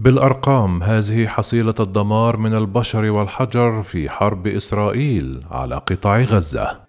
بالأرقام هذه حصيلة الدمار من البشر والحجر في حرب إسرائيل على قطاع غزة.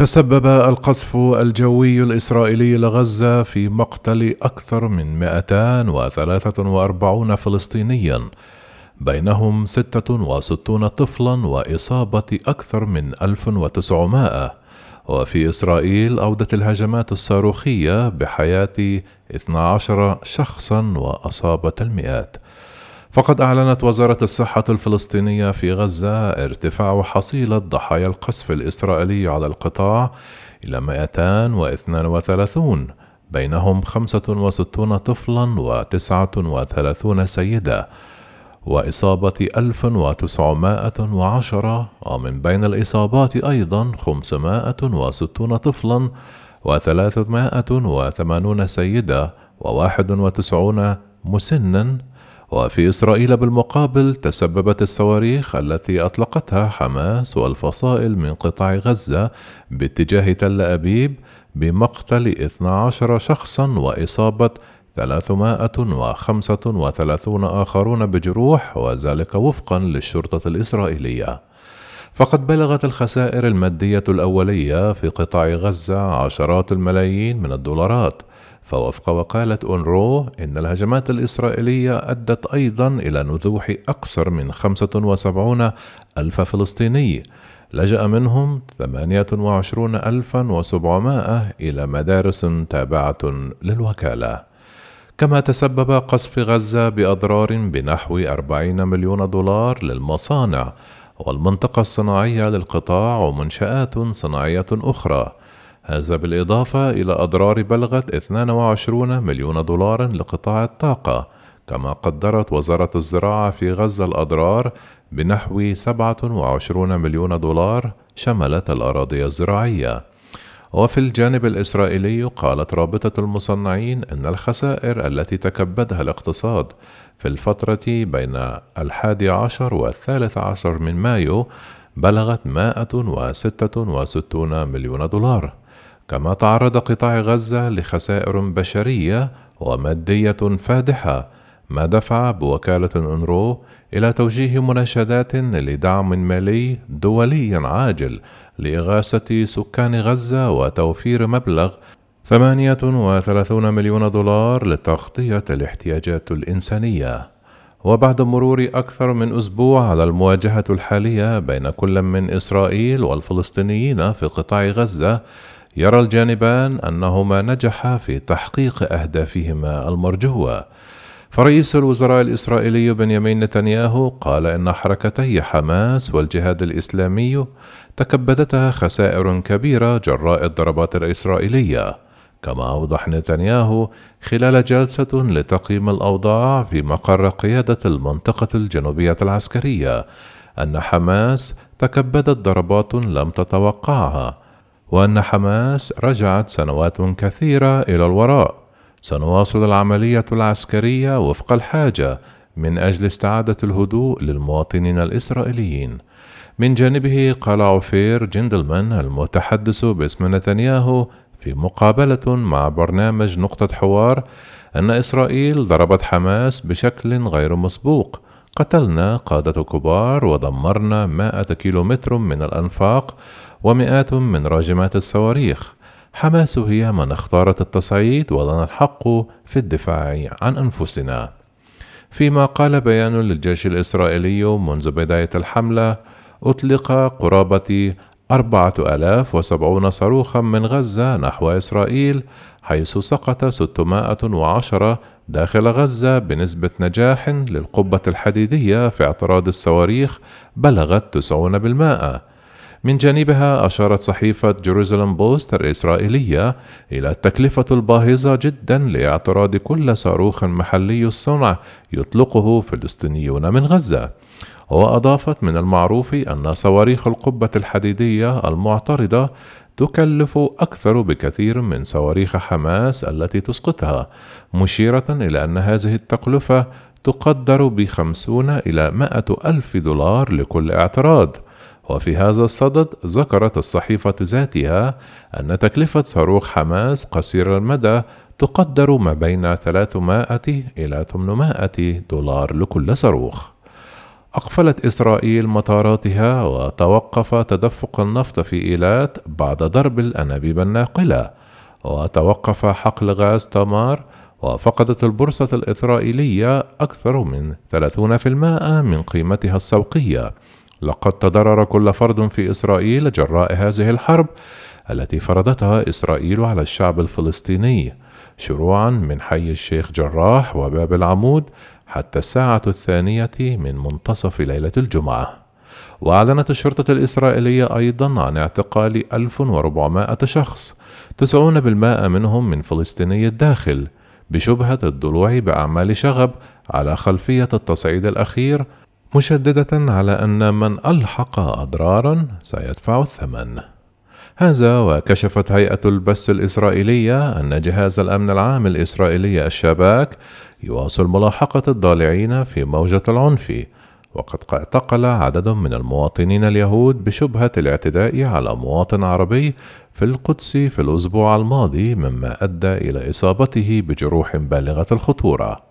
تسبب القصف الجوي الإسرائيلي لغزة في مقتل أكثر من 243 فلسطينيا. بينهم 66 طفلا وإصابة أكثر من 1900 وفي إسرائيل أودت الهجمات الصاروخية بحياة 12 شخصا وأصابت المئات. فقد أعلنت وزارة الصحة الفلسطينية في غزة ارتفاع حصيلة ضحايا القصف الإسرائيلي على القطاع إلى 232 بينهم 65 طفلا و39 سيدة وإصابة 1910 ومن بين الإصابات أيضا 560 طفلا و380 سيدة و91 مسنا وفي إسرائيل بالمقابل تسببت الصواريخ التي أطلقتها حماس والفصائل من قطاع غزة باتجاه تل أبيب بمقتل 12 شخصا وإصابة 335 آخرون بجروح وذلك وفقا للشرطة الإسرائيلية. فقد بلغت الخسائر المادية الأولية في قطاع غزة عشرات الملايين من الدولارات فوفق وقالة أونرو إن الهجمات الإسرائيلية أدت أيضا إلى نزوح أكثر من 75 ألف فلسطيني. لجأ منهم 28700 إلى مدارس تابعة للوكالة. كما تسبب قصف غزة بأضرار بنحو 40 مليون دولار للمصانع والمنطقة الصناعية للقطاع ومنشآت صناعية أخرى. هذا بالإضافة إلى أضرار بلغت 22 مليون دولار لقطاع الطاقة كما قدرت وزارة الزراعة في غزة الأضرار بنحو 27 مليون دولار شملت الأراضي الزراعية. وفي الجانب الإسرائيلي قالت رابطة المصنعين أن الخسائر التي تكبدها الاقتصاد في الفترة بين الحادي عشر والثالث عشر من مايو بلغت 166 مليون دولار. كما تعرض قطاع غزة لخسائر بشرية ومادية فادحة ما دفع بوكالة أنرو إلى توجيه مناشدات لدعم مالي دولي عاجل لإغاثة سكان غزة وتوفير مبلغ 38 مليون دولار لتغطية الاحتياجات الإنسانية. وبعد مرور أكثر من أسبوع على المواجهة الحالية بين كل من إسرائيل والفلسطينيين في قطاع غزة، يرى الجانبان أنهما نجحا في تحقيق أهدافهما المرجوة. فرئيس الوزراء الإسرائيلي بنيامين نتنياهو قال إن حركتي حماس والجهاد الإسلامي تكبدتها خسائر كبيرة جراء الضربات الإسرائيلية. كما أوضح نتنياهو خلال جلسة لتقييم الأوضاع في مقر قيادة المنطقة الجنوبية العسكرية أن حماس تكبدت ضربات لم تتوقعها. وأن حماس رجعت سنوات كثيرة إلى الوراء. سنواصل العملية العسكرية وفق الحاجة من أجل استعادة الهدوء للمواطنين الإسرائيليين. من جانبه قال عفير جندلمان المتحدث باسم نتنياهو في مقابلة مع برنامج نقطة حوار أن إسرائيل ضربت حماس بشكل غير مسبوق. قتلنا قادة كبار ودمرنا مائة كيلومتر من الأنفاق ومئات من راجمات الصواريخ حماس هي من اختارت التصعيد ولنا الحق في الدفاع عن أنفسنا فيما قال بيان للجيش الإسرائيلي منذ أطلق قرابة أربعة آلاف وسبعون صاروخا من غزة نحو إسرائيل حيث سقط 610 داخل غزة بنسبة نجاح للقبة الحديدية في اعتراض الصواريخ بلغت 90%. من جانبها أشارت صحيفة جيروزالم بوست الإسرائيلية إلى التكلفة الباهظة جدا لاعتراض كل صاروخ محلي الصنع يطلقه فلسطينيون من غزة. وأضافت من المعروف أن صواريخ القبة الحديدية المعترضة تكلف أكثر بكثير من صواريخ حماس التي تسقطها مشيرة إلى أن هذه التكلفة تقدر بخمسون إلى مائة ألف دولار لكل اعتراض. وفي هذا الصدد ذكرت الصحيفة ذاتها أن تكلفة صاروخ حماس قصير المدى تقدر ما بين 300 إلى 800 دولار لكل صاروخ. أقفلت إسرائيل مطاراتها وتوقف تدفق النفط في إيلات بعد ضرب الأنابيب الناقلة، وتوقف حقل غاز تمار وفقدت البورصة الإسرائيلية أكثر من 30% من قيمتها السوقية لقد تضرر كل فرد في إسرائيل جراء هذه الحرب التي فرضتها إسرائيل على الشعب الفلسطيني شروعا من حي الشيخ جراح وباب العمود حتى الساعة الثانية من منتصف ليلة الجمعة. وأعلنت الشرطة الإسرائيلية أيضا عن اعتقال 1400 شخص 90% منهم من فلسطيني الداخل بشبهة الضلوع بأعمال شغب على خلفية التصعيد الأخير مشددة على أن من ألحق أضرارا سيدفع الثمن. هذا وكشفت هيئة البث الإسرائيلية أن جهاز الأمن العام الإسرائيلي الشباك يواصل ملاحقة الضالعين في موجة العنف، وقد اعتقل عدد من المواطنين اليهود بشبهة الاعتداء على مواطن عربي في القدس في الأسبوع الماضي مما أدى إلى إصابته بجروح بالغة الخطورة.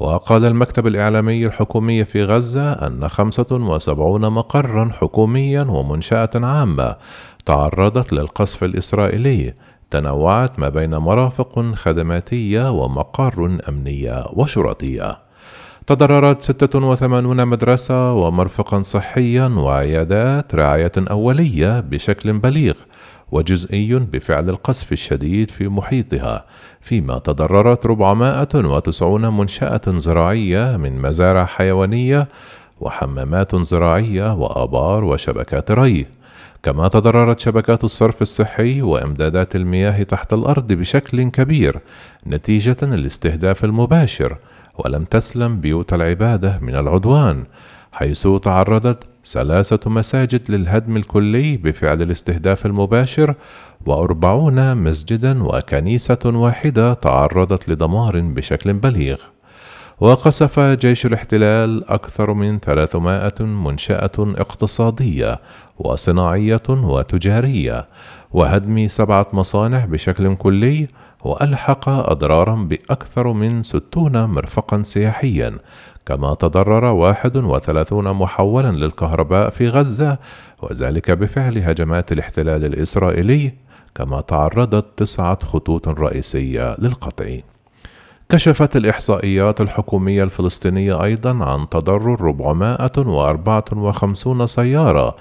وقال المكتب الإعلامي الحكومي في غزة أن 75 مقرا حكوميا ومنشأة عامة تعرضت للقصف الإسرائيلي تنوعت ما بين مرافق خدماتية ومقار أمنية وشرطية. تضررت 86 مدرسة ومرفقا صحيا وعيادات رعاية أولية بشكل بليغ وجزئي بفعل القصف الشديد في محيطها فيما تضررت 490 منشأة زراعية من مزارع حيوانية وحمامات زراعية وآبار وشبكات ري. كما تضررت شبكات الصرف الصحي وإمدادات المياه تحت الأرض بشكل كبير نتيجة الاستهداف المباشر ولم تسلم بيوت العبادة من العدوان حيث تعرضت ثلاثة مساجد للهدم الكلي بفعل الاستهداف المباشر وأربعون مسجدا وكنيسة واحدة تعرضت لدمار بشكل بليغ. وقصف جيش الاحتلال أكثر من 300 منشأة اقتصادية وصناعية وتجارية وهدم سبعة مصانع بشكل كلي وألحق أضرارا بأكثر من 60 مرفقا سياحيا كما تضرر 31 محولا للكهرباء في غزة وذلك بفعل هجمات الاحتلال الإسرائيلي كما تعرضت تسعة خطوط رئيسية للقطع. كشفت الإحصائيات الحكومية الفلسطينية أيضا عن تضرر 454 سيارة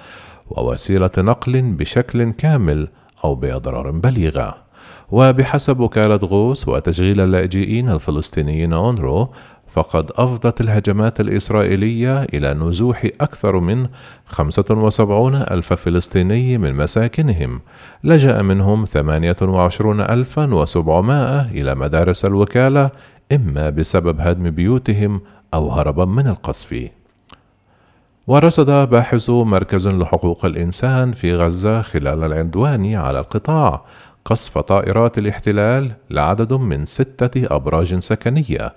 ووسيلة نقل بشكل كامل أو بأضرار بليغة. وبحسب وكالة غوث وتشغيل اللاجئين الفلسطينيين أونرو فقد أفضت الهجمات الإسرائيلية إلى نزوح أكثر من 75 ألف فلسطيني من مساكنهم. لجأ منهم 28700 إلى مدارس الوكالة إما بسبب هدم بيوتهم أو هربا من القصف. ورصد باحث مركز لحقوق الإنسان في غزة خلال العدوان على القطاع قصف طائرات الاحتلال لعدد من ستة أبراج سكنية.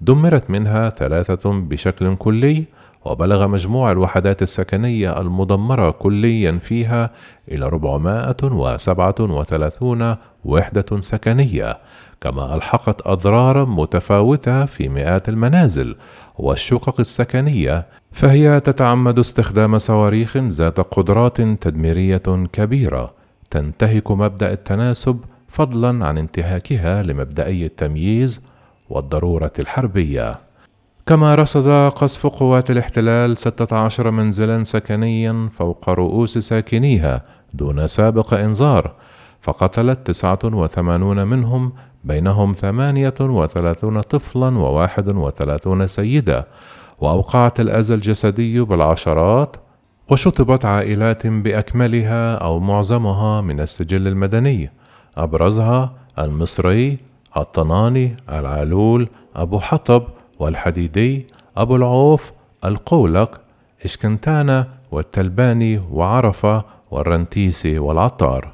دمرت منها ثلاثة بشكل كلي وبلغ مجموع الوحدات السكنية المدمرة كليا فيها إلى 437 وحدة سكنية كما ألحقت أضرارا متفاوتة في مئات المنازل والشقق السكنية فهي تتعمد استخدام صواريخ ذات قدرات تدميرية كبيرة تنتهك مبدأ التناسب فضلا عن انتهاكها لمبدئي التمييز والضرورة الحربية. كما رصد قصف قوات الاحتلال 16 منزلا سكنيا فوق رؤوس ساكنيها دون سابق إنذار فقتلت 89 منهم بينهم 38 طفلا و31 سيدة وأوقعت الأذى الجسدي بالعشرات وشطبت عائلات بأكملها أو معظمها من السجل المدني. أبرزها المصري الطناني العلول أبو حطب والحديدي أبو العوف القولق إشكنتانا والتلباني وعرفة والرنتيسي والعطار.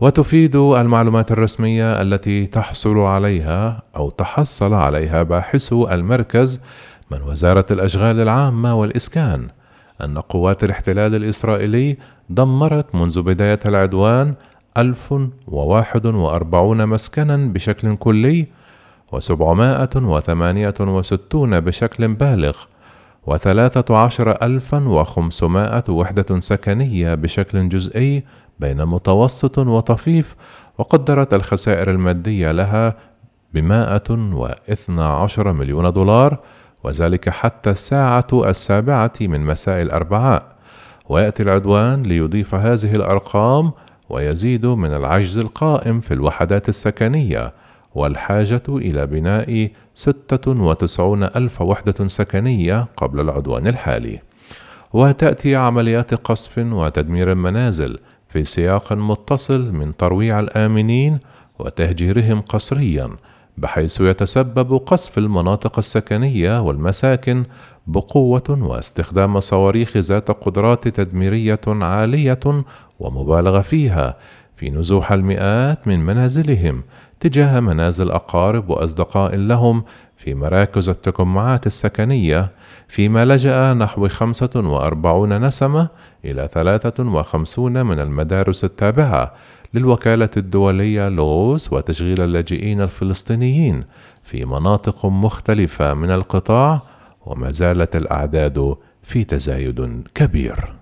وتفيد المعلومات الرسمية التي تحصل عليها أو تحصل عليها باحثو المركز من وزارة الأشغال العامة والإسكان. أن قوات الاحتلال الإسرائيلي دمرت منذ بداية العدوان 1041 مسكنا بشكل كلي وسبعمائة وثمانية وستون بشكل بالغ وثلاثة عشر ألفا وخمسمائة وحدة سكنية بشكل جزئي بين متوسط وطفيف وقدرت الخسائر المادية لها بمائة واثنى عشر مليون دولار وذلك حتى الساعة السابعة من مساء الأربعاء. ويأتي العدوان ليضيف هذه الأرقام ويزيد من العجز القائم في الوحدات السكنية والحاجة إلى بناء 96 ألف وحدة سكنية قبل العدوان الحالي. وتأتي عمليات قصف وتدمير المنازل في سياق متصل من ترويع الآمنين وتهجيرهم قسريا بحيث يتسبب قصف المناطق السكنية والمساكن بقوة واستخدام صواريخ ذات قدرات تدميرية عالية ومبالغ فيها في نزوح المئات من منازلهم تجاه منازل أقارب وأصدقاء لهم في مراكز التجمعات السكنية فيما لجأ نحو 45 نسمة إلى 53 من المدارس التابعة للوكالة الدولية لغوص وتشغيل اللاجئين الفلسطينيين في مناطق مختلفة من القطاع وما زالت الأعداد في تزايد كبير.